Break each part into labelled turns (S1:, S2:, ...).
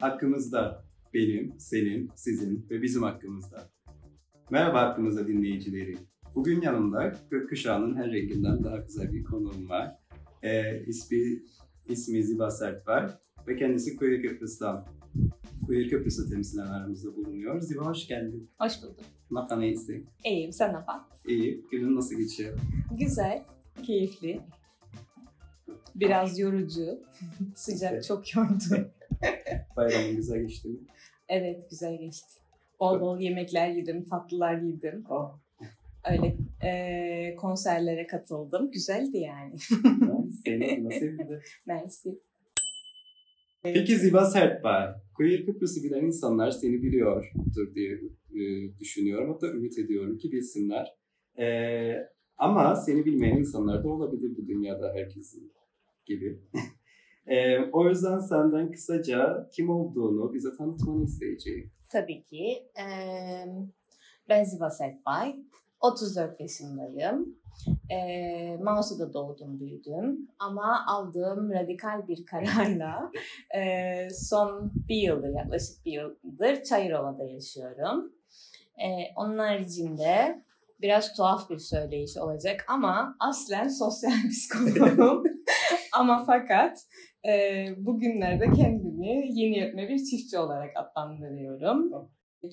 S1: Hakkımızda benim, senin, sizin ve bizim hakkımızda. Merhaba hakkımızda dinleyicileri. Bugün yanımda gökkuşağının her renginden daha güzel bir konuğum var. Ee, ismi, ismi Ziba Sertvar ve kendisi Kuyur Köprüs'ten. Kuyur Köprüsü temsilen aramızda bulunuyor. Ziba hoş geldin.
S2: Hoş buldum.
S1: Napa neyse.
S2: İyiyim, sen ne yapar?
S1: İyi. Günün nasıl geçiyor?
S2: Güzel, keyifli. Biraz yorucu. Sıcak çok yordu.
S1: Bayramın güzel geçti mi?
S2: Evet, güzel geçti. Bol bol yemekler yedim, tatlılar yedim.
S1: Oh.
S2: Öyle e, konserlere katıldım. Güzeldi yani. Mersi.
S1: Peki Ziba Sertbay, Queer Kıbrıs'ı bilen insanlar seni biliyordur diye e, düşünüyorum. Hatta ümit ediyorum ki bilsinler. E, ama seni bilmeyen insanlar da olabilir bu dünyada herkesin gibi. E, o yüzden senden kısaca kim olduğunu bize tanıtmanı isteyeceğim.
S2: Tabii ki. E, ben Ziva Sertbay. 34 yaşındayım. E, Mausu'da doğdum, büyüdüm. Ama aldığım radikal bir kararla e, son bir yıldır, yaklaşık bir yıldır Çayırova'da yaşıyorum. E, onun haricinde biraz tuhaf bir söyleyiş olacak ama aslen sosyal psikoloğum. ama fakat e, bugünlerde kendimi yeni yetme bir çiftçi olarak adlandırıyorum.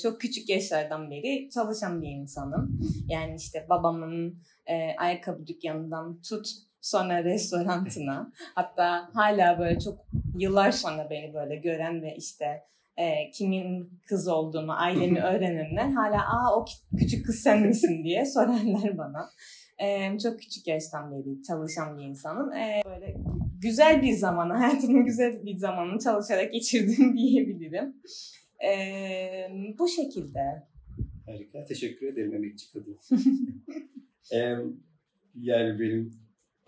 S2: Çok küçük yaşlardan beri çalışan bir insanım. Yani işte babamın e, ayakkabı dükkanından tut sonra restorantına hatta hala böyle çok yıllar sonra beni böyle gören ve işte e, kimin kız olduğumu, ailemi öğrenenler hala aa o küçük kız sen misin diye sorarlar bana. E, çok küçük yaştan beri çalışan bir insanım. E, böyle güzel bir zaman, hayatımın güzel bir zamanını çalışarak geçirdim diyebilirim. Ee, bu şekilde.
S1: Harika. Teşekkür ederim emekçi kadın. ee, yani benim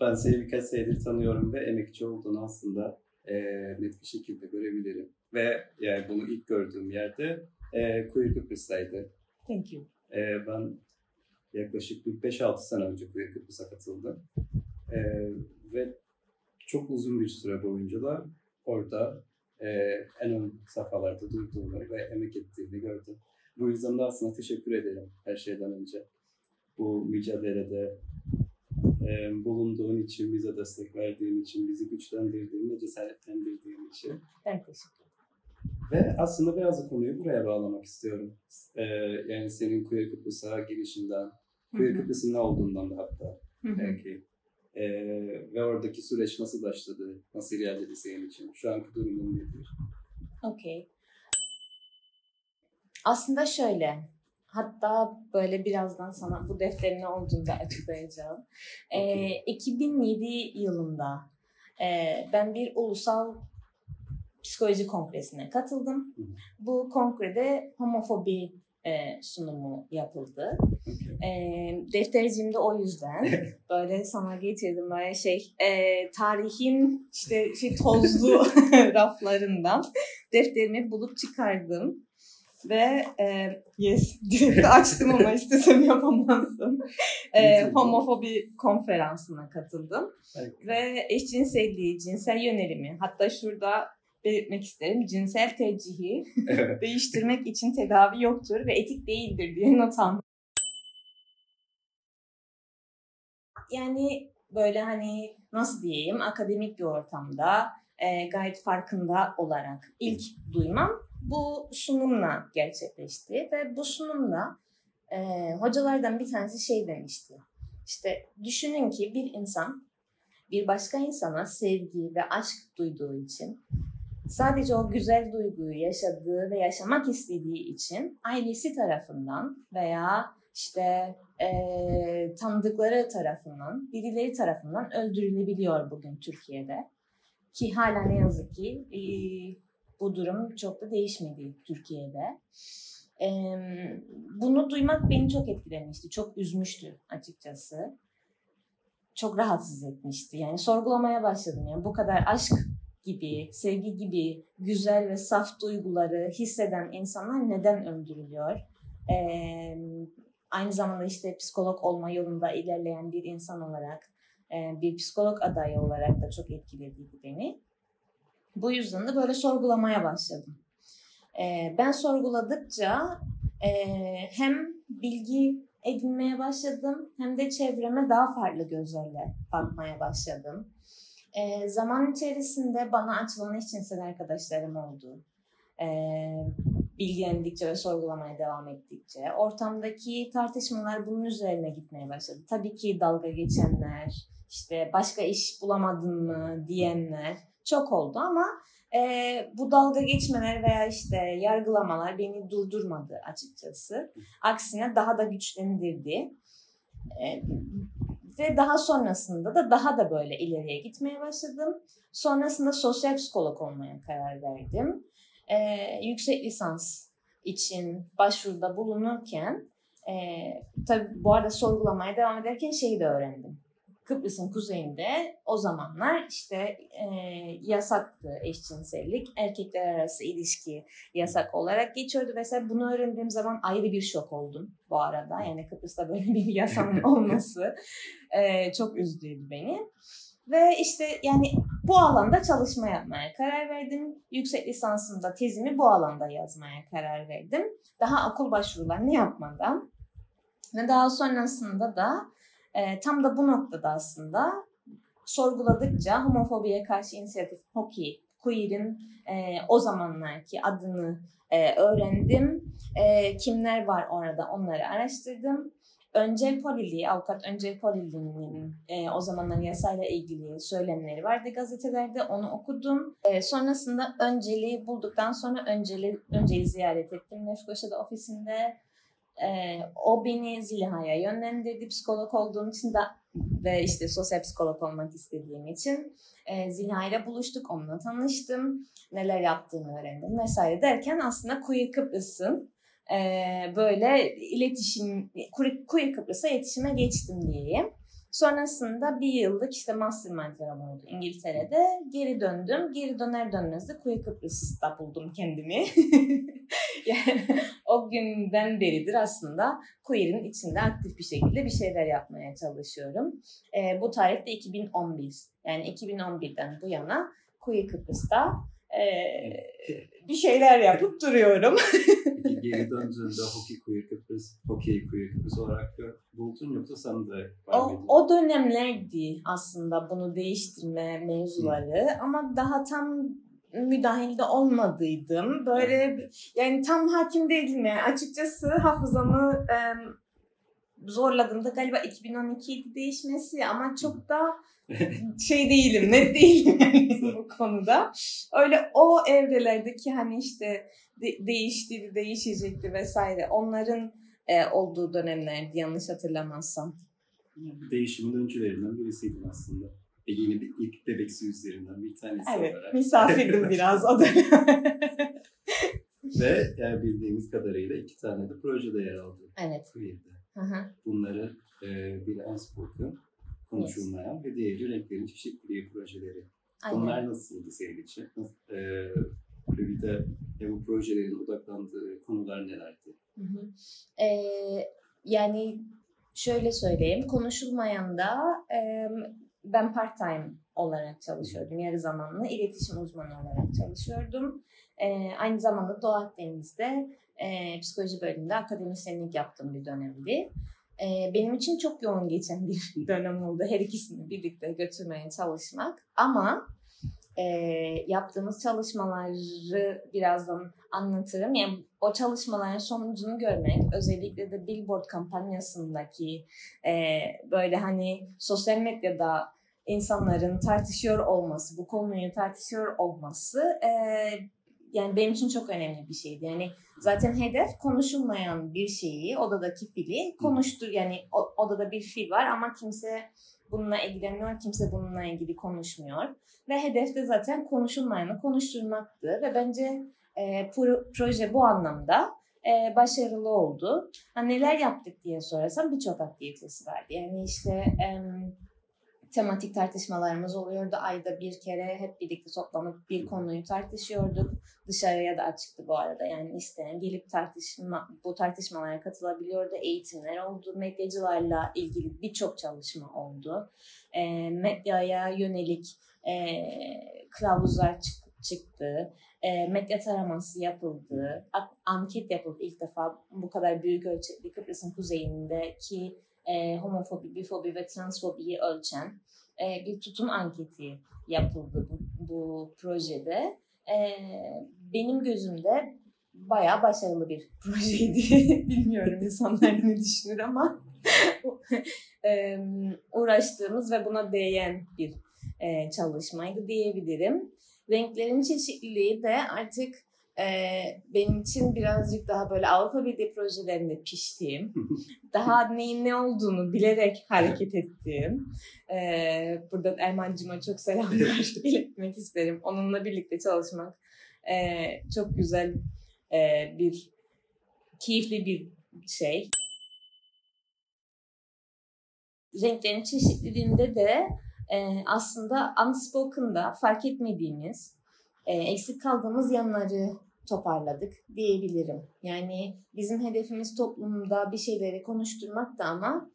S1: ben seni birkaç senedir tanıyorum ve emekçi olduğunu aslında e, net bir şekilde görebilirim. Ve yani bunu ilk gördüğüm yerde e, Queer Kıbrıs'taydı.
S2: Thank you.
S1: E, ben yaklaşık 5-6 sene önce Queer Kıbrıs'a katıldım. E, ve çok uzun bir süre boyunca da orada e, en ön safhalarda duyduğumu ve emek ettiğini gördüm. Bu yüzden de aslında teşekkür ederim her şeyden önce. Bu mücadelede e, bulunduğun için, bize destek verdiğin için, bizi güçlendirdiğin ve cesaretlendirdiğin için.
S2: Ben teşekkür ederim.
S1: Ve aslında biraz konuyu buraya bağlamak istiyorum. Ee, yani senin Queer Kıbrıs'a gelişinden, Queer Kıbrıs'ın ne olduğundan da hatta belki. Ee, ve oradaki süreç nasıl başladı, nasıl ilerledi senin için? Şu anki durumun nedir?
S2: Okey. Aslında şöyle, hatta böyle birazdan sana bu defterin ne olduğunu da açıklayacağım. Okay. Ee, 2007 yılında e, ben bir ulusal psikoloji kongresine katıldım. Bu kongrede homofobi e, sunumu yapıldı. E, deftercimde o yüzden böyle sana getirdim böyle şey e, tarihin işte şey tozlu raflarından defterimi bulup çıkardım. Ve e, yes direkt açtım ama istesem yapamazdım. E, homofobi konferansına katıldım. Ve eşcinselliği, cinsel yönelimi hatta şurada belirtmek isterim. Cinsel tercihi evet. değiştirmek için tedavi yoktur ve etik değildir diye not aldım. Yani böyle hani nasıl diyeyim akademik bir ortamda e, gayet farkında olarak ilk duymam bu sunumla gerçekleşti ve bu sunumla e, hocalardan bir tanesi şey demişti. İşte düşünün ki bir insan bir başka insana sevgi ve aşk duyduğu için sadece o güzel duyguyu yaşadığı ve yaşamak istediği için ailesi tarafından veya işte e, tanıdıkları tarafından, birileri tarafından öldürülebiliyor bugün Türkiye'de. Ki hala ne yazık ki e, bu durum çok da değişmedi Türkiye'de. E, bunu duymak beni çok etkilemişti, çok üzmüştü açıkçası. Çok rahatsız etmişti. Yani sorgulamaya başladım. Yani bu kadar aşk gibi, sevgi gibi güzel ve saf duyguları hisseden insanlar neden öldürülüyor? Ee, aynı zamanda işte psikolog olma yolunda ilerleyen bir insan olarak, e, bir psikolog adayı olarak da çok etkilediydi beni. Bu yüzden de böyle sorgulamaya başladım. E, ben sorguladıkça e, hem bilgi edinmeye başladım hem de çevreme daha farklı gözlerle bakmaya başladım. E, zaman içerisinde bana açılan eşcinsel arkadaşlarım oldu. E, bilgilendikçe ve sorgulamaya devam ettikçe ortamdaki tartışmalar bunun üzerine gitmeye başladı. Tabii ki dalga geçenler, işte başka iş bulamadın mı diyenler çok oldu ama e, bu dalga geçmeler veya işte yargılamalar beni durdurmadı açıkçası. Aksine daha da güçlendirdi. E, ve daha sonrasında da daha da böyle ileriye gitmeye başladım. Sonrasında sosyal psikolog olmaya karar verdim. E, yüksek lisans için başvuruda bulunurken e, tabii bu arada sorgulamaya devam ederken şeyi de öğrendim. Kıbrıs'ın kuzeyinde o zamanlar işte e, yasaktı eşcinsellik. Erkekler arası ilişki yasak olarak geçiyordu. Mesela bunu öğrendiğim zaman ayrı bir şok oldum bu arada. Yani Kıbrıs'ta böyle bir yasanın olması e, çok üzdüydü beni. Ve işte yani bu alanda çalışma yapmaya karar verdim. Yüksek lisansımda tezimi bu alanda yazmaya karar verdim. Daha okul başvurularını yapmadan. Ve daha sonrasında da e, tam da bu noktada aslında sorguladıkça homofobiye karşı inisiyatif HOKİ, queer'in e, o zamanlarki adını e, öğrendim. E, kimler var orada onları araştırdım. Öncel Polili, avukat Öncel Polili'nin e, o zamanlar yasayla ilgili söylemleri vardı gazetelerde. Onu okudum. E, sonrasında Öncel'i bulduktan sonra Öncel'i Öncel'i ziyaret ettim. Lefkoşa'da ofisinde ee, o beni Ziliha'ya yönlendirdi psikolog olduğum için de ve işte sosyal psikolog olmak istediğim için e, Ziliha ile buluştuk, onunla tanıştım, neler yaptığını öğrendim vesaire derken aslında Queer Kıbrıs'ın e, böyle iletişim, Queer Kıbrıs'a iletişime geçtim diyeyim. Sonrasında bir yıllık işte mastermindlerim oldu İngiltere'de. Geri döndüm. Geri döner dönmez de Kuyı Kıbrıs'ta buldum kendimi. yani o günden beridir aslında Queer'in içinde aktif bir şekilde bir şeyler yapmaya çalışıyorum. E, bu tarihte 2011. Yani 2011'den bu yana Kuyı Kıbrıs'ta bir şeyler yapıp duruyorum.
S1: Geri döndüğünde Hockey Queer Kıbrıs, Hockey Queer Kıbrıs olarak buldun yoksa sen de
S2: o, o dönemlerdi aslında bunu değiştirme mevzuları Hı. ama daha tam müdahilde olmadıydım. Böyle yani tam hakim değildim yani açıkçası hafızamı zorladığımda galiba 2012'ydi değişmesi ama çok da şey değilim, net değilim yani bu konuda. Öyle o evrelerdeki hani işte de- değişti, değişecekti vesaire onların e, olduğu dönemlerdi yanlış hatırlamazsam.
S1: Değişimin öncülerinden birisiydin aslında. Ege'nin ilk bebeksi yüzlerinden bir tanesi
S2: evet,
S1: olarak.
S2: misafirdim biraz o dönem.
S1: Ve yani bildiğimiz kadarıyla iki tane de projede yer aldı.
S2: Evet.
S1: Bunları e, biri Unspoken, konuşulmayan yes. ve diğeri renklerin çeşitliliği projeleri. Aynen. Bunlar nasıldı senin için? E, bir de e, bu projelerin odaklandığı konular nelerdi? Hı hı.
S2: Ee, yani şöyle söyleyeyim, konuşulmayan da e, ben part time olarak çalışıyordum. Yarı zamanlı iletişim uzmanı olarak çalışıyordum. E, aynı zamanda Doğu Akdeniz'de e, psikoloji bölümünde akademisyenlik yaptığım bir dönemdi. E, benim için çok yoğun geçen bir dönem oldu. Her ikisini birlikte götürmeye çalışmak. Ama e, yaptığımız çalışmaları birazdan anlatırım. Yani o çalışmaların sonucunu görmek, özellikle de Billboard kampanyasındaki e, böyle hani sosyal medyada insanların tartışıyor olması, bu konuyu tartışıyor olması e, yani benim için çok önemli bir şeydi. Yani zaten hedef konuşulmayan bir şeyi, odadaki fili konuştur. Yani odada bir fil var ama kimse bununla ilgileniyor, kimse bununla ilgili konuşmuyor. Ve hedef de zaten konuşulmayanı konuşturmaktı. Ve bence e, proje bu anlamda e, başarılı oldu. Ha, neler yaptık diye sorarsam birçok aktivitesi vardı. Yani işte... E, tematik tartışmalarımız oluyordu. Ayda bir kere hep birlikte toplanıp bir konuyu tartışıyorduk. Dışarıya da açıktı bu arada. Yani isteyen gelip tartışma, bu tartışmalara katılabiliyordu. Eğitimler oldu. Medyacılarla ilgili birçok çalışma oldu. E, medyaya yönelik e, kılavuzlar çık- çıktı. e, medya taraması yapıldı, anket yapıldı ilk defa bu kadar büyük ölçekli Kıbrıs'ın kuzeyindeki e, homofobi, bifobi ve transfobiyi ölçen e, bir tutum anketi yapıldı bu, bu projede. E, benim gözümde bayağı başarılı bir projeydi. Bilmiyorum insanlar ne düşünür ama e, uğraştığımız ve buna değen bir e, çalışmaydı diyebilirim. Renklerin çeşitliliği de artık e, benim için birazcık daha böyle Avrupa Birliği projelerinde piştiğim, daha neyin ne olduğunu bilerek hareket ettiğim. E, buradan Erman'cıma çok selamlar iletmek isterim. Onunla birlikte çalışmak e, çok güzel e, bir keyifli bir şey. Renklerin çeşitliliğinde de e, aslında unspoken'da fark etmediğimiz, e, eksik kaldığımız yanları toparladık diyebilirim. Yani bizim hedefimiz toplumda bir şeyleri konuşturmak da ama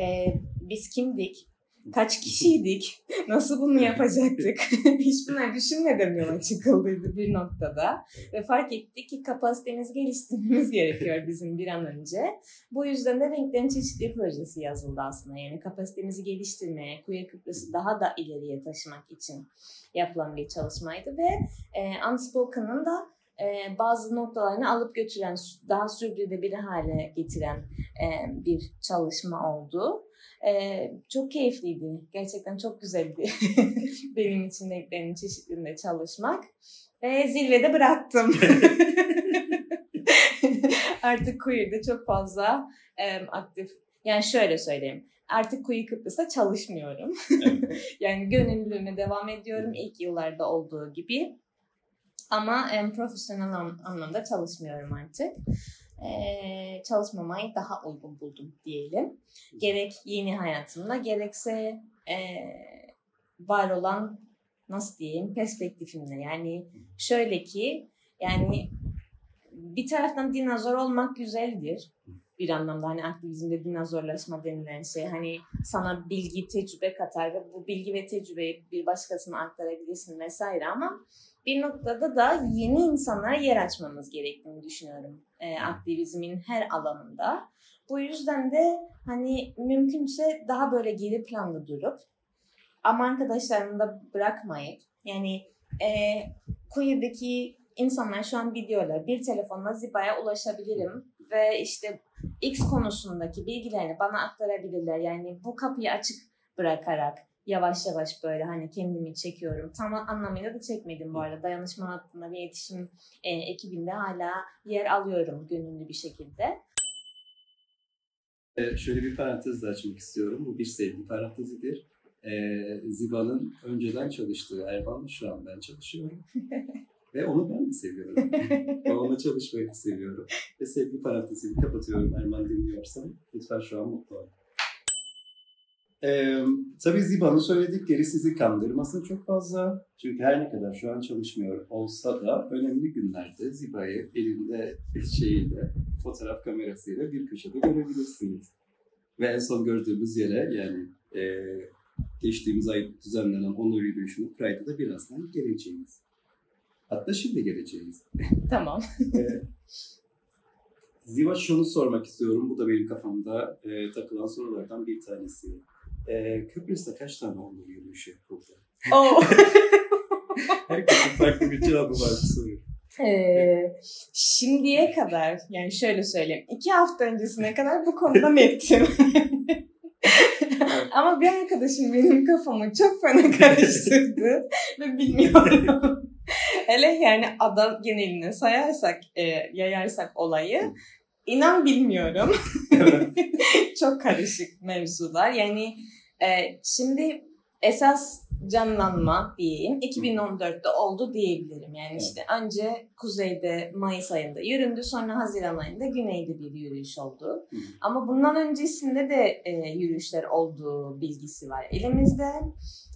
S2: e, biz kimdik, kaç kişiydik, nasıl bunu yapacaktık hiç bunları düşünmeden yola çıkıldıydı bir noktada. Ve fark ettik ki kapasitemizi geliştirmemiz gerekiyor bizim bir an önce. Bu yüzden de Renklerin Çeşitliği projesi yazıldı aslında. Yani kapasitemizi geliştirmeye, Queer Kıbrıs'ı daha da ileriye taşımak için yapılan bir çalışmaydı. Ve e, Unspoken'ın da e, bazı noktalarını alıp götüren, daha sürdürülebilir hale getiren e, bir çalışma oldu. Ee, çok keyifliydi. Gerçekten çok güzeldi. Benim için renklerin çeşitliliğinde çalışmak. Ve zirvede bıraktım. Artık Queer'de çok fazla e, aktif. Yani şöyle söyleyeyim. Artık Queer Kıbrıs'ta çalışmıyorum. yani gönüllülüğüme devam ediyorum ilk yıllarda olduğu gibi. Ama e, profesyonel anlamda çalışmıyorum artık e, çalışmamayı daha uygun buldum diyelim. Gerek yeni hayatımda gerekse e, var olan nasıl diyeyim perspektifimle. Yani şöyle ki yani bir taraftan dinozor olmak güzeldir. Bir anlamda hani aktivizmde dinozorlaşma denilen şey. Hani sana bilgi, tecrübe katar ve bu bilgi ve tecrübeyi bir başkasına aktarabilirsin vesaire ama bir noktada da yeni insanlara yer açmamız gerektiğini düşünüyorum e, aktivizmin her alanında. Bu yüzden de hani mümkünse daha böyle geri planda durup ama arkadaşlarımı da bırakmayıp yani e, queer'deki insanlar şu an biliyorlar bir telefonla Ziba'ya ulaşabilirim ve işte X konusundaki bilgilerini bana aktarabilirler. Yani bu kapıyı açık bırakarak yavaş yavaş böyle hani kendimi çekiyorum. Tam anlamıyla da çekmedim bu arada. Dayanışma hattında ve iletişim e, ekibinde hala yer alıyorum gönüllü bir şekilde.
S1: Ee, şöyle bir parantez de açmak istiyorum. Bu bir sevgi parantezidir. Ee, Ziba'nın önceden çalıştığı Erman'la şu an ben çalışıyorum. Ve onu ben de seviyorum. Onunla çalışmayı da seviyorum. Ve sevgi parantezini kapatıyorum Erman dinliyorsan. Lütfen şu an mutlu ol. Ee, tabii Ziba'nın söyledikleri sizi kandırmasın çok fazla. Çünkü her ne kadar şu an çalışmıyor olsa da önemli günlerde Ziba'yı elinde şeyiyle, fotoğraf kamerasıyla bir köşede görebilirsiniz. Ve en son gördüğümüz yere yani e, geçtiğimiz ay düzenlenen onur yürüyüşünü Pride'da da birazdan geleceğiz. Hatta şimdi geleceğiz.
S2: Tamam.
S1: e, Ziva şunu sormak istiyorum. Bu da benim kafamda e, takılan sorulardan bir tanesi. Ee, Kıbrıs'ta kaç tane onur yürüyüşü yapıldı?
S2: Oh.
S1: Herkesin farklı bir cevabı var bu soruya.
S2: Ee, şimdiye kadar yani şöyle söyleyeyim. iki hafta öncesine kadar bu konuda nettim. Ama bir arkadaşım benim kafamı çok fena karıştırdı ve bilmiyorum. Hele yani ada geneline sayarsak, e, yayarsak olayı inan bilmiyorum. çok karışık mevzular. Yani e, şimdi esas canlanma diyeyim 2014'te oldu diyebilirim. Yani işte önce kuzeyde Mayıs ayında yüründü sonra Haziran ayında güneyde bir yürüyüş oldu. Ama bundan öncesinde de e, yürüyüşler olduğu bilgisi var elimizde.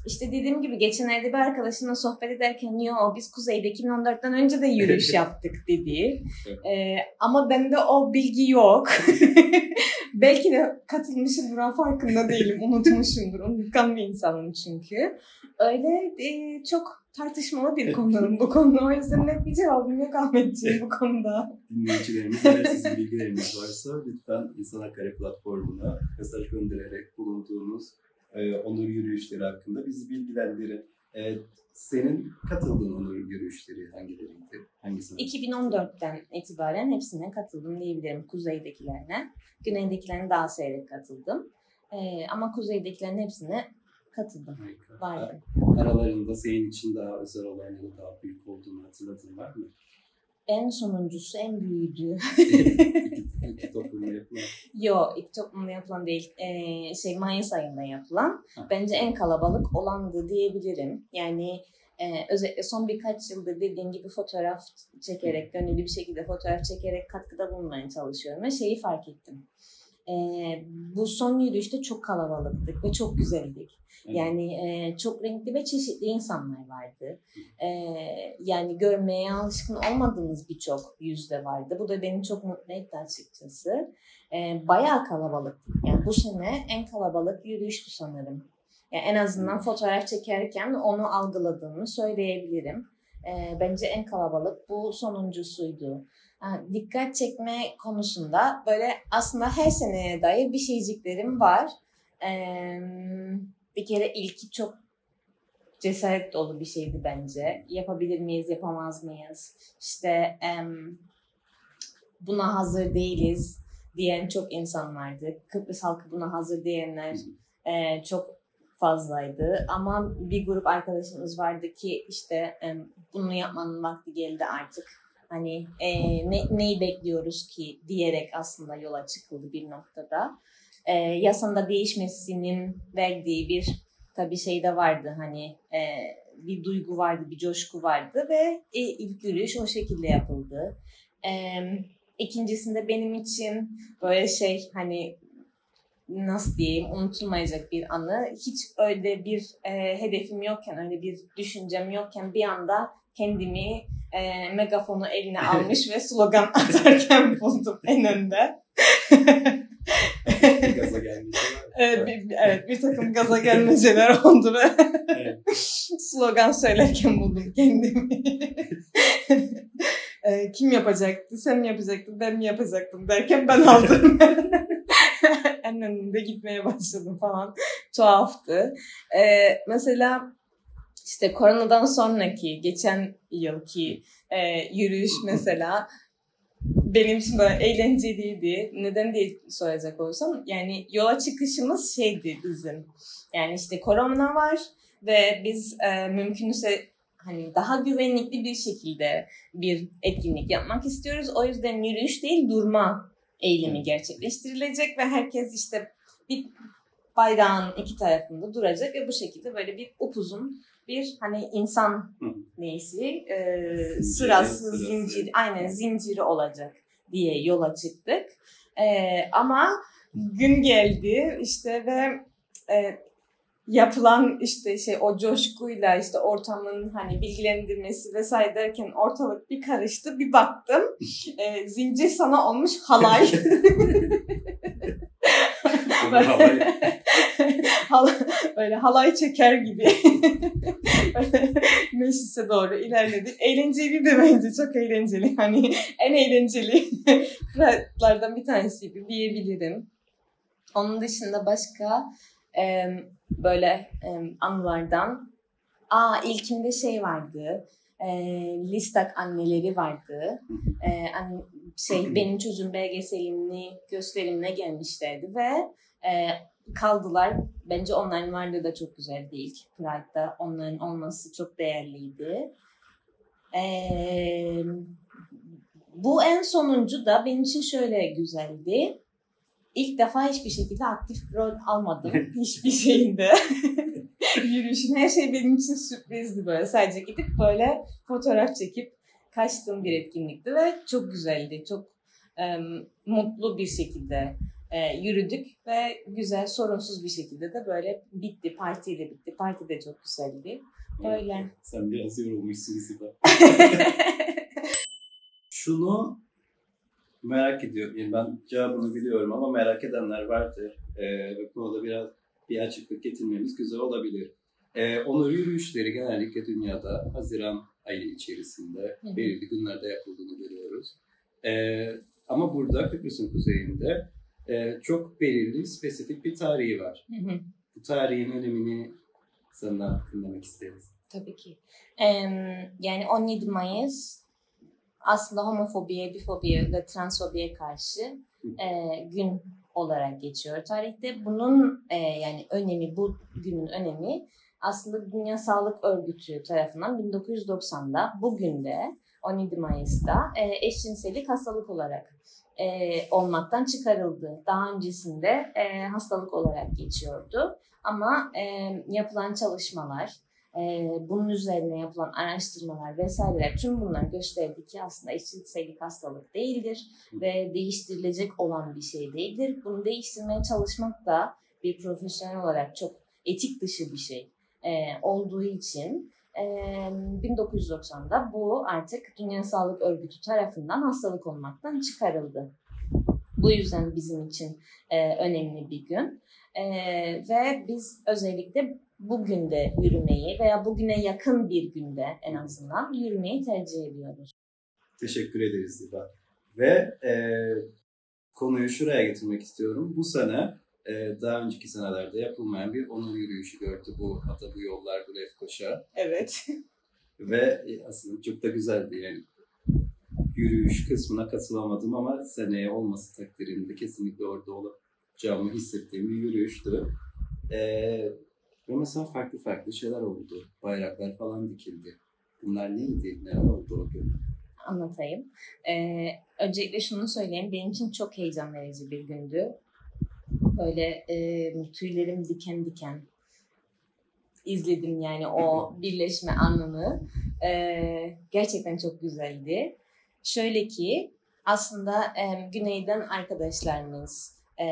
S2: İşte dediğim gibi geçenlerde bir arkadaşımla sohbet ederken yo biz kuzeyde 2014'ten önce de yürüyüş yaptık dedi. ee, ama bende o bilgi yok. Belki de katılmışımdır farkında değilim. Unutmuşumdur. Unutkan bir insanım çünkü. Öyle e, çok tartışmalı bir konu bu konuda. O yüzden net bir cevabım yok Ahmetciğim bu konuda.
S1: Dinleyicilerimiz eğer sizin bilgileriniz varsa lütfen İnsan Hakları platformuna mesaj göndererek bulunduğunuz e, onur yürüyüşleri hakkında bizi bilgilendirin. E, senin katıldığın onur yürüyüşleri hangileriydi? Hangisine?
S2: 2014'ten itibaren hepsine katıldım diyebilirim kuzeydekilerine. Güneydekilerine daha seyrek katıldım. Ee, ama kuzeydekilerin hepsine katıldım.
S1: Harika.
S2: Vardı.
S1: Aralarında senin için daha özel olan ya da daha büyük olduğunu hatırladığın var mı?
S2: En sonuncusu en büyüğüydü.
S1: İki toplumda yapılan.
S2: Yo ilk toplumda yapılan değil. Ee, şey Mayıs ayında yapılan.
S1: Ha.
S2: Bence en kalabalık olandı diyebilirim. Yani e, özellikle son birkaç yıldır dediğim gibi fotoğraf çekerek, gönüllü bir şekilde fotoğraf çekerek katkıda bulunmaya çalışıyorum. Ve şeyi fark ettim. Ee, bu son yürüyüşte çok kalabalıktık ve çok güzeldik. Yani e, çok renkli ve çeşitli insanlar vardı. E, yani görmeye alışkın olmadığımız birçok yüzde vardı. Bu da beni çok mutlu etti açıkçası. E, bayağı kalabalıktık. Yani bu sene en kalabalık yürüyüştü sanırım. Yani en azından fotoğraf çekerken onu algıladığımı söyleyebilirim. E, bence en kalabalık bu sonuncusuydu. Ha, dikkat çekme konusunda böyle aslında her seneye dair bir şeyciklerim var. Eee bir kere ilki çok cesaret dolu bir şeydi bence. Yapabilir miyiz, yapamaz mıyız? İşte buna hazır değiliz diyen çok insan vardı. Kıbrıs halkı buna hazır diyenler e, çok fazlaydı. Ama bir grup arkadaşımız vardı ki işte bunu yapmanın vakti geldi artık. Hani e, ne, neyi bekliyoruz ki diyerek aslında yola çıkıldı bir noktada e, yasanda değişmesinin verdiği bir tabii şey de vardı hani e, bir duygu vardı, bir coşku vardı ve e, ilk yürüyüş o şekilde yapıldı. E, ikincisinde benim için böyle şey hani nasıl diyeyim unutulmayacak bir anı. Hiç öyle bir e, hedefim yokken, öyle bir düşüncem yokken bir anda kendimi e, megafonu eline almış ve slogan atarken buldum en önde.
S1: Gaza gelmiş.
S2: Evet bir, evet, bir takım gaza gelmeceler oldu ve
S1: Evet.
S2: slogan söylerken buldum kendimi. Ee, Kim yapacaktı? Sen mi yapacaktın? Ben mi yapacaktım? Derken ben aldım. en önünde gitmeye başladım falan. Tuhaftı. Ee, mesela işte koronadan sonraki geçen yılki e, yürüyüş mesela benim için böyle eğlenceliydi. Neden diye soracak olursam yani yola çıkışımız şeydi bizim. Yani işte korona var ve biz e, mümkünse hani daha güvenlikli bir şekilde bir etkinlik yapmak istiyoruz. O yüzden yürüyüş değil durma eylemi gerçekleştirilecek ve herkes işte bir bayrağın iki tarafında duracak ve bu şekilde böyle bir upuzun bir hani insan neysi e,
S1: Zinciri,
S2: sırası, zinciri, aynen zinciri olacak diye yola çıktık. E, ama gün geldi işte ve e, yapılan işte şey o coşkuyla işte ortamın hani bilgilendirmesi vesaire derken ortalık bir karıştı. Bir baktım e, zincir sana olmuş halay.
S1: Onu havaya-
S2: Hala, böyle halay çeker gibi meclise doğru ilerledik. Eğlenceli de bence çok eğlenceli. Hani en eğlenceli fıratlardan bir tanesiydi diyebilirim. Onun dışında başka e, böyle e, anılardan Aa ilkinde şey vardı. E, Listak anneleri vardı. E, an- şey benim çocuğum belgeselini gösterimine gelmişlerdi ve e, kaldılar. Bence onların varlığı da çok güzel değil. Pride'da onların olması çok değerliydi. Ee, bu en sonuncu da benim için şöyle güzeldi. İlk defa hiçbir şekilde aktif rol almadım hiçbir şeyinde. Yürüyüşün her şey benim için sürprizdi böyle. Sadece gidip böyle fotoğraf çekip kaçtığım bir etkinlikti ve çok güzeldi. Çok em, mutlu bir şekilde e, yürüdük ve güzel sorunsuz bir şekilde de böyle bitti. Partiyle bitti. Parti de çok güzeldi. Böyle.
S1: Sen biraz yorulmuşsun Siba. Şunu merak ediyorum. Yani ben cevabını biliyorum ama merak edenler vardır. Ee, ve konuda biraz bir açıklık getirmemiz güzel olabilir. E, onur yürüyüşleri genellikle dünyada Haziran ayı içerisinde
S2: Hı
S1: belirli günlerde yapıldığını görüyoruz. E, ama burada Kıbrıs'ın kuzeyinde e, çok belirli, spesifik bir tarihi var.
S2: Hı hı.
S1: Bu tarihin önemini senden dinlemek isteriz.
S2: Tabii ki. Em, yani 17 Mayıs aslında homofobiye, bifobiye ve transfobiye karşı e, gün olarak geçiyor tarihte. Bunun e, yani önemi, bu günün önemi aslında Dünya Sağlık Örgütü tarafından 1990'da bugün de 17 Mayıs'ta e, eşcinsellik hastalık olarak e, olmaktan çıkarıldı. Daha öncesinde e, hastalık olarak geçiyordu. Ama e, yapılan çalışmalar, e, bunun üzerine yapılan araştırmalar vesaireler tüm bunlar gösterdi ki aslında eşcinsellik hastalık değildir ve değiştirilecek olan bir şey değildir. Bunu değiştirmeye çalışmak da bir profesyonel olarak çok etik dışı bir şey olduğu için e, 1990'da bu artık Dünya Sağlık Örgütü tarafından hastalık olmaktan çıkarıldı. Bu yüzden bizim için e, önemli bir gün. E, ve biz özellikle bugün de yürümeyi veya bugüne yakın bir günde en azından yürümeyi tercih ediyoruz.
S1: Teşekkür ederiz Ziba. Ve e, konuyu şuraya getirmek istiyorum. Bu sene e, daha önceki senelerde yapılmayan bir onur yürüyüşü gördü bu Ata bu yollar bu Lefkoşa.
S2: Evet.
S1: Ve e, aslında çok da güzeldi yani. Yürüyüş kısmına katılamadım ama seneye olması takdirinde kesinlikle orada olacağımı hissettiğim bir yürüyüştü. E, ve mesela farklı farklı şeyler oldu. Bayraklar falan dikildi. Bunlar neydi? Neler oldu o gün?
S2: anlatayım. Ee, öncelikle şunu söyleyeyim. Benim için çok heyecan verici bir gündü. Böyle e, tüylerim diken diken izledim yani o birleşme anını. Ee, gerçekten çok güzeldi. Şöyle ki aslında e, güneyden arkadaşlarımız e,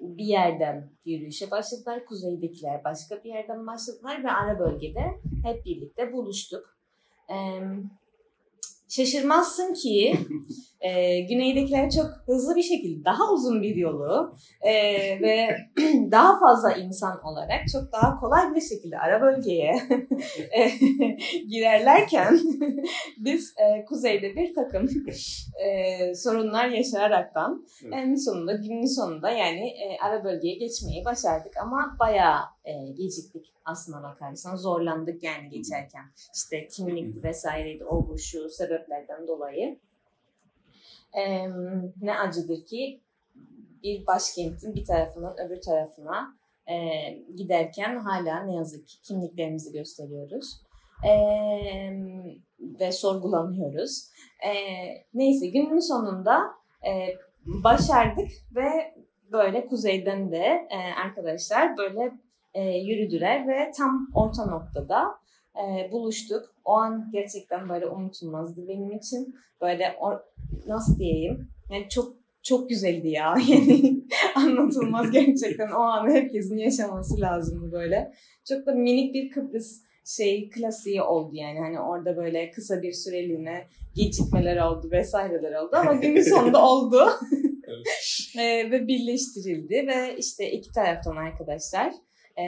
S2: bir yerden yürüyüşe başladılar. Kuzeydekiler başka bir yerden başladılar ve ara bölgede hep birlikte buluştuk. Ee, şaşırmazsın ki e, güneydekiler çok hızlı bir şekilde daha uzun bir yolu e, ve daha fazla insan olarak çok daha kolay bir şekilde ara bölgeye e, girerlerken biz e, kuzeyde bir takım e, sorunlar yaşayaraktan
S1: Evet.
S2: en sonunda günün sonunda yani e, ara bölgeye geçmeyi başardık. Ama bayağı e, geciktik aslına bakarsan zorlandık yani geçerken. İşte kimlik vesaireydi o bu şu sebeplerden dolayı e, ne acıdır ki bir başkentin bir tarafından öbür tarafına e, giderken hala ne yazık ki kimliklerimizi gösteriyoruz e, ve sorgulanıyoruz. E, neyse günün sonunda e, başardık ve böyle kuzeyden de e, arkadaşlar böyle e, yürüdüler ve tam orta noktada e, buluştuk. O an gerçekten böyle unutulmazdı benim için. Böyle o, nasıl diyeyim? Yani çok çok güzeldi ya. Yani anlatılmaz gerçekten. O anı herkesin yaşaması lazımdı böyle. Çok da minik bir Kıbrıs şey klasiği oldu yani. Hani orada böyle kısa bir süreliğine gecikmeler oldu vesaireler oldu ama günün sonunda oldu. Ee, ve birleştirildi ve işte iki taraftan arkadaşlar e,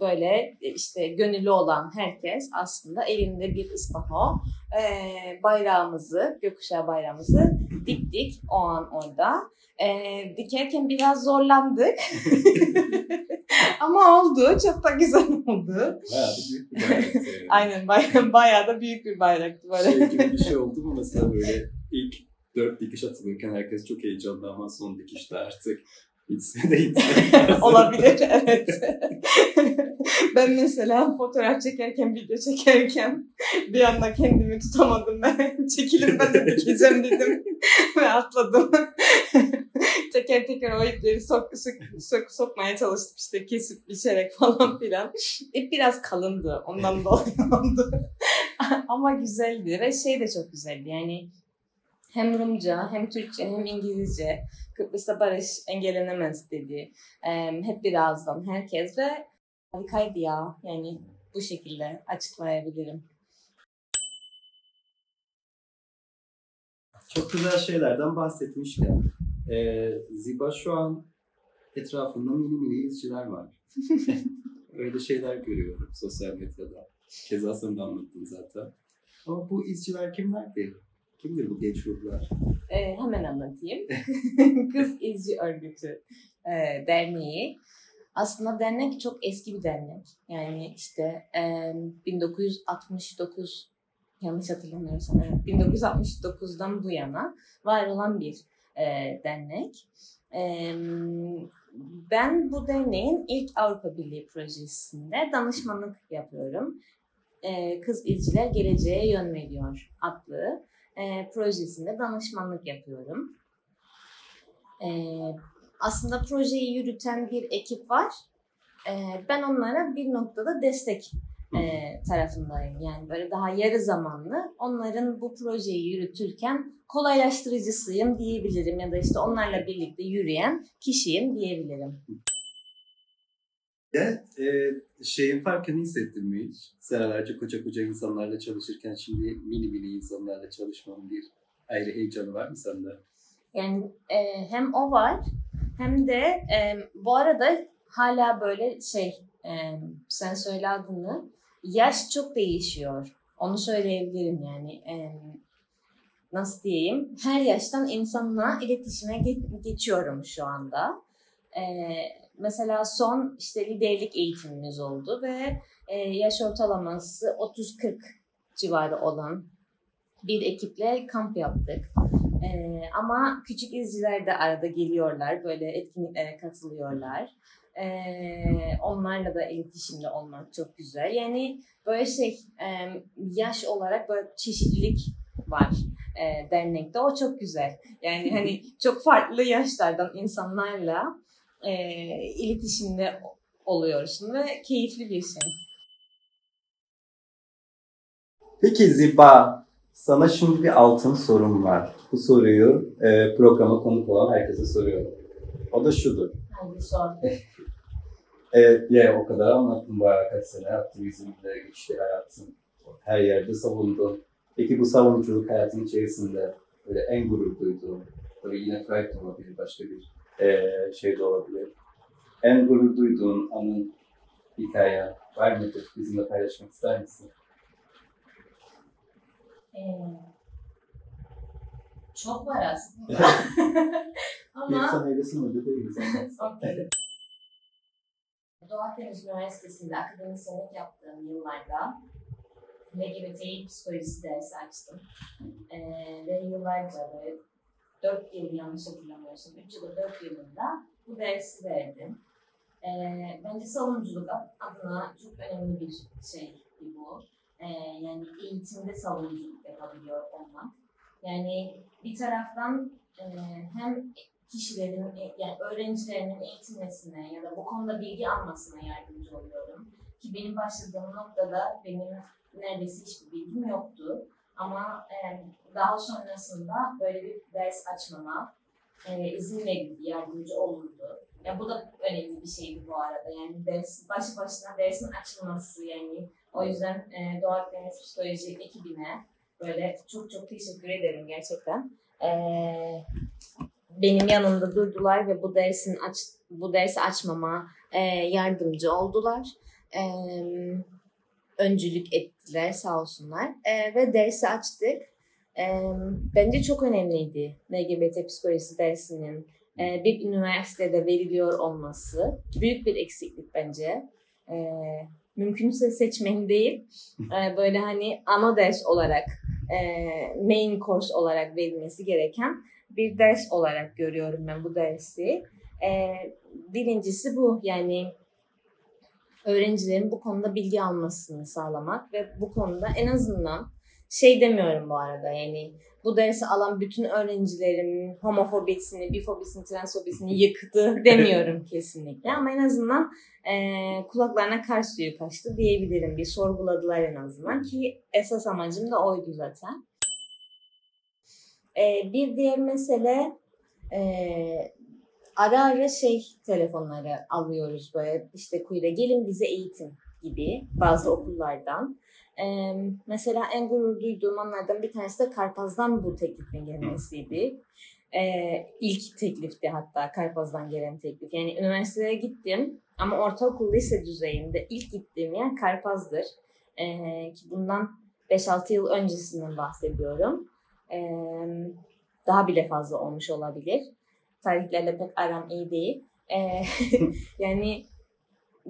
S2: böyle işte gönüllü olan herkes aslında elinde bir ıspaho e, bayrağımızı, gökkuşağı bayrağımızı diktik o an orada. E, dikerken biraz zorlandık. Ama oldu. Çok da güzel oldu.
S1: Bayağı da büyük bir bayraktı yani.
S2: Aynen bayağı, bayağı da büyük bir bayraktı böyle.
S1: Şey gibi bir şey oldu mu mesela böyle ilk dört dikiş atılırken herkes çok heyecanlı ama son dikişte artık bitse de gitse.
S2: Olabilir evet. ben mesela fotoğraf çekerken, video çekerken bir anda kendimi tutamadım ben. Çekilip ben de dikeceğim dedim ve atladım. teker teker o ipleri sok, sok, sok, sokmaya çalıştım işte kesip biçerek falan filan. İp biraz kalındı ondan dolayı oldu. Ama güzeldi ve şey de çok güzeldi yani hem Rumca hem Türkçe hem İngilizce Kıbrıs'ta barış engellenemez dedi. Ee, hep bir ağızdan herkes ve harikaydı ya. Yani bu şekilde açıklayabilirim.
S1: Çok güzel şeylerden bahsetmişken e, Ziba şu an etrafında mini mini izciler var. Öyle şeyler görüyorum sosyal medyada. Keza sen de anlattın zaten. Ama bu izciler kimlerdi? Kimdir bu genç ruhlar?
S2: Ee, hemen anlatayım. Kız İzci Örgütü e, Derneği. Aslında dernek çok eski bir dernek. Yani işte e, 1969 yanlış hatırlamıyorsam evet 1969'dan bu yana var olan bir e, dernek. E, ben bu derneğin ilk Avrupa Birliği projesinde danışmanlık yapıyorum. E, Kız İzciler Geleceğe Yön Veriyor adlı e, projesinde danışmanlık yapıyorum. E, aslında projeyi yürüten bir ekip var. E, ben onlara bir noktada destek e, tarafındayım. Yani böyle daha yarı zamanlı onların bu projeyi yürütürken kolaylaştırıcısıyım diyebilirim ya da işte onlarla birlikte yürüyen kişiyim diyebilirim.
S1: Ya e, şeyin farkını hiç? Senelerce koca koca insanlarla çalışırken şimdi mini mini insanlarla çalışmanın bir ayrı heyecanı var mı sende?
S2: Yani e, hem o var hem de e, bu arada hala böyle şey e, sen söyle adını yaş çok değişiyor. Onu söyleyebilirim yani. E, nasıl diyeyim? Her yaştan insanla iletişime ge- geçiyorum şu anda. E, mesela son işte liderlik eğitimimiz oldu ve e, yaş ortalaması 30-40 civarı olan bir ekiple kamp yaptık. Ee, ama küçük izciler de arada geliyorlar, böyle etkinliklere katılıyorlar. Ee, onlarla da iletişimde olmak çok güzel. Yani böyle şey, e, yaş olarak böyle çeşitlilik var e, dernekte. O çok güzel. Yani hani çok farklı yaşlardan insanlarla e, iletişimde oluyorsun ve keyifli bir şey.
S1: Peki Ziba, sana şimdi bir altın sorum var. Bu soruyu e, programa konuk olan herkese soruyorum. O da şudur.
S2: Hadi sor.
S1: Evet, ya o kadar anlattım ara kaç sene aktivizmde, işte hayatın her yerde savundun. Peki bu savunuculuk hayatın içerisinde böyle en gurur duyduğun, tabii yine Pride de olabilir, başka bir e, şey de olabilir. En gurur duyduğun anın hikaye var mıdır? Bizimle paylaşmak ister misin?
S2: Ee, çok var aslında. Ama
S1: sana öyle sınırlı değiliz.
S2: Doğu Akdeniz Üniversitesi'nde akademisyenlik yaptığım yıllarda LGBT psikolojisi dersi açtım. Ee, ve yıllarca böyle 4 yıl yanlış hatırlamıyorsam 3 ya da 4 yılında bu dersi verdim. Ee, bence savunuculuk adına çok önemli bir şey bu. Ee, yani eğitimde savunuculuk yapabiliyor olmak. Yani bir taraftan e, hem kişilerin, e, yani öğrencilerinin eğitilmesine ya da bu konuda bilgi almasına yardımcı oluyorum. Ki benim başladığım noktada benim neredeyse hiçbir bilgim yoktu. Ama e, daha sonrasında böyle bir ders açmama e, izin verildi, yardımcı olundu. Ya bu da önemli bir şeydi bu arada. Yani ders, başı başına dersin açılması yani. O yüzden e, Doğu Akdeniz Psikoloji ekibine böyle çok çok teşekkür ederim gerçekten. E, benim yanımda durdular ve bu dersin aç bu dersi açmama e, yardımcı oldular. E, öncülük ettiler sağ olsunlar e, ve dersi açtık. E, bence çok önemliydi LGBT psikolojisi dersinin e, bir üniversitede veriliyor olması. Büyük bir eksiklik bence. E, mümkünse seçmeni değil, e, böyle hani ana ders olarak, e, main course olarak verilmesi gereken bir ders olarak görüyorum ben bu dersi. E, birincisi bu yani öğrencilerin bu konuda bilgi almasını sağlamak ve bu konuda en azından şey demiyorum bu arada yani bu dersi alan bütün öğrencilerin homofobisini, bifobisini, transfobisini yıktı demiyorum kesinlikle ama en azından e, kulaklarına kar suyu kaçtı diyebilirim. Bir sorguladılar en azından ki esas amacım da oydu zaten. E, bir diğer mesele e, ara ara şey telefonları alıyoruz böyle işte kuyruğa gelin bize eğitim gibi bazı okullardan. Ee, mesela en gurur duyduğum anlardan bir tanesi de Karpaz'dan bu teklifin gelmesiydi. Ee, ilk teklifti hatta Karpaz'dan gelen teklif. Yani üniversiteye gittim ama ortaokul lise düzeyinde ilk gittiğim yer Karpaz'dır. Ee, ki bundan 5-6 yıl öncesinden bahsediyorum. Ee, daha bile fazla olmuş olabilir. Tarihlerle pek aram iyi değil. Ee, yani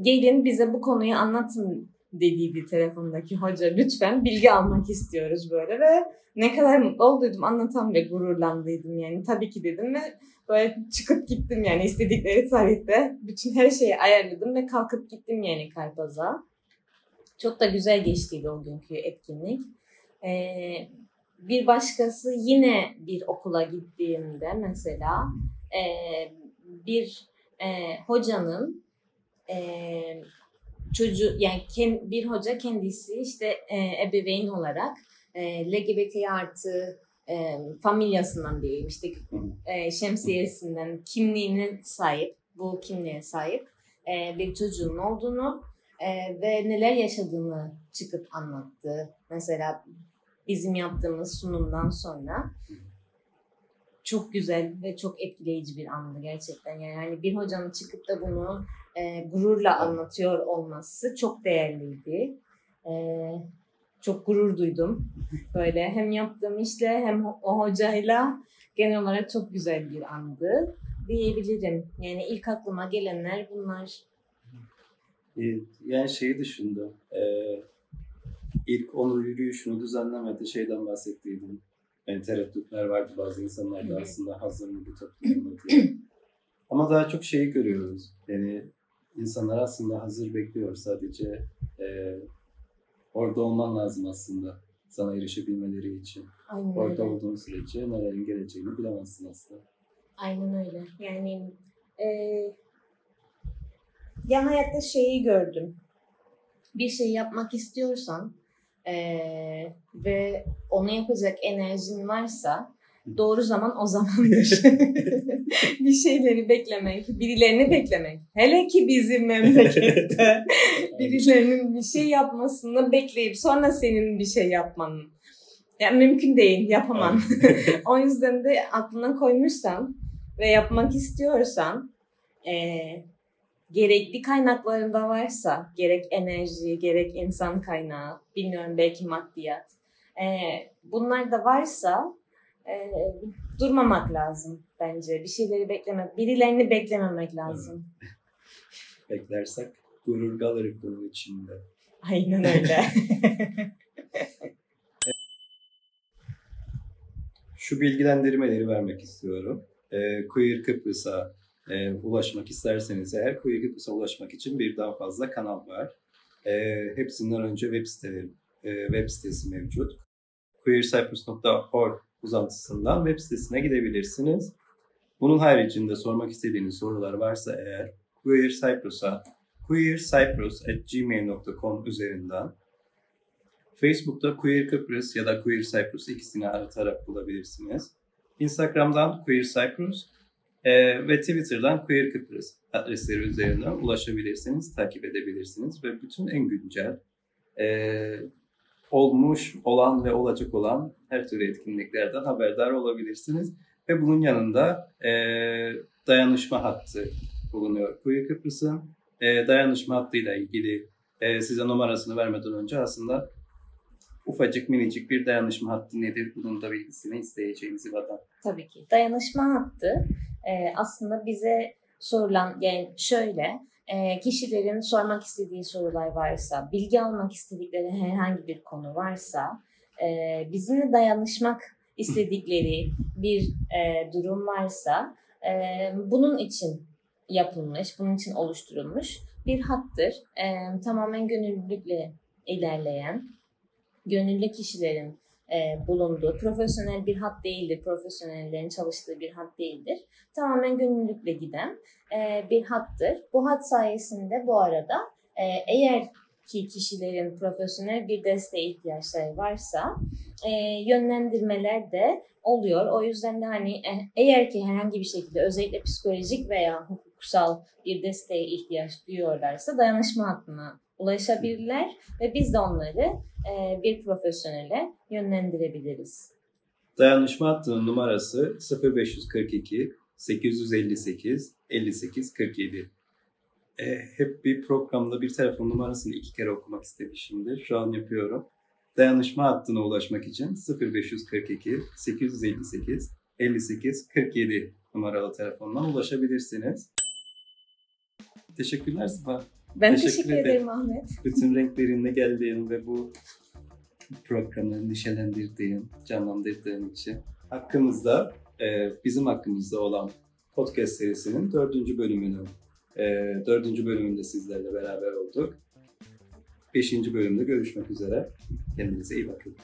S2: gelin bize bu konuyu anlatın dediydi telefondaki hoca. Lütfen bilgi almak istiyoruz böyle ve ne kadar mutlu olduydum anlatan ve gururlandıydım yani. Tabii ki dedim ve böyle çıkıp gittim yani istedikleri tarihte. Bütün her şeyi ayarladım ve kalkıp gittim yani Karpaz'a. Çok da güzel geçtiydi o günkü etkinlik. Ee, bir başkası yine bir okula gittiğimde mesela e, bir e, hocanın e, çocuğu yani kend, bir hoca kendisi işte e, ebeveyn olarak e, LGBT artı e, familyasından diyeyim işte e, şemsiyesinden kimliğine sahip bu kimliğe sahip e, bir çocuğun olduğunu e, ve neler yaşadığını çıkıp anlattı. Mesela bizim yaptığımız sunumdan sonra çok güzel ve çok etkileyici bir andı gerçekten. Yani hani bir hocanın çıkıp da bunu e, gururla anlatıyor olması çok değerliydi. E, çok gurur duydum. Böyle hem yaptığım işle hem o hocayla genel olarak çok güzel bir andı diyebilirim. Yani ilk aklıma gelenler bunlar.
S1: Yani şeyi düşündüm. Ee, ilk onun yürüyüşünü düzenlemede şeyden bahsettiydim. Yani tereddütler vardı bazı insanlarda aslında hazır mı bir toplum diye. Ama daha çok şeyi görüyoruz. Yani insanlar aslında hazır bekliyor sadece e, orada olman lazım aslında sana erişebilmeleri için.
S2: Aynen
S1: orada
S2: öyle.
S1: olduğun sürece nelerin geleceğini bilemezsin aslında.
S2: Aynen öyle. Yani e, ya hayatta şeyi gördüm. Bir şey yapmak istiyorsan e, ve onu yapacak enerjin varsa doğru zaman o zamandır. bir şeyleri beklemek, birilerini beklemek. Hele ki bizim memlekette birilerinin bir şey yapmasını bekleyip sonra senin bir şey yapman. Yani mümkün değil, yapamam. o yüzden de aklına koymuşsan ve yapmak istiyorsan e, gerekli kaynaklarında varsa gerek enerji gerek insan kaynağı bilmiyorum belki maddiyat e, bunlar da varsa e, durmamak lazım bence bir şeyleri beklemek birilerini beklememek lazım.
S1: Beklersek gurur kalır bunun içinde.
S2: Aynen öyle.
S1: Şu bilgilendirmeleri vermek istiyorum. E, Queer Kıbrıs'a e, ulaşmak isterseniz eğer Queer Kıbrıs'a ulaşmak için birden fazla kanal var. E, hepsinden önce web siteleri, e, web sitesi mevcut. queercyprus.org uzantısından web sitesine gidebilirsiniz. Bunun haricinde sormak istediğiniz sorular varsa eğer Queer Cyprus'a queercyprus.gmail.com üzerinden Facebook'ta Queer Kıbrıs ya da Queer Cyprus ikisini aratarak bulabilirsiniz. Instagram'dan Queer Cyprus e, ve Twitter'dan Queer Kıbrıs adresleri üzerinden ulaşabilirsiniz, takip edebilirsiniz ve bütün en güncel e, olmuş, olan ve olacak olan her türlü etkinliklerden haberdar olabilirsiniz. Ve bunun yanında e, dayanışma hattı bulunuyor Queer Kıbrıs'ın. E, dayanışma hattıyla ilgili e, size numarasını vermeden önce aslında ufacık minicik bir dayanışma hattı nedir bunun da bilgisini isteyeceğimiz vatan.
S2: Tabii ki. Dayanışma hattı e, aslında bize sorulan yani şöyle e, kişilerin sormak istediği sorular varsa, bilgi almak istedikleri herhangi bir konu varsa, e, bizimle dayanışmak istedikleri bir e, durum varsa e, bunun için yapılmış, bunun için oluşturulmuş bir hattır. E, tamamen gönüllülükle ilerleyen, gönüllü kişilerin e, bulunduğu, profesyonel bir hat değildir, profesyonellerin çalıştığı bir hat değildir. Tamamen gönüllülükle giden e, bir hattır. Bu hat sayesinde bu arada e, eğer ki kişilerin profesyonel bir desteğe ihtiyaçları varsa e, yönlendirmeler de oluyor. O yüzden de hani e, eğer ki herhangi bir şekilde özellikle psikolojik veya hukuksal bir desteğe ihtiyaç duyuyorlarsa dayanışma hattına ulaşabilirler ve biz de onları bir profesyonele yönlendirebiliriz.
S1: Dayanışma hattının numarası 0542 858 58 47. E, hep bir programda bir telefon numarasını iki kere okumak istemişimdir. Şu an yapıyorum. Dayanışma hattına ulaşmak için 0542 858 58 47 numaralı telefondan ulaşabilirsiniz. Teşekkürler Sıfa.
S2: Ben
S1: Teşekkür
S2: teşekkür,
S1: ederim.
S2: ederim Ahmet.
S1: Bütün renklerinle geldiğin ve bu programı neşelendirdiğin, canlandırdığın için. Hakkımızda, e, bizim hakkımızda olan podcast serisinin dördüncü bölümünü, e, dördüncü bölümünde sizlerle beraber olduk. Beşinci bölümde görüşmek üzere. Kendinize iyi bakın.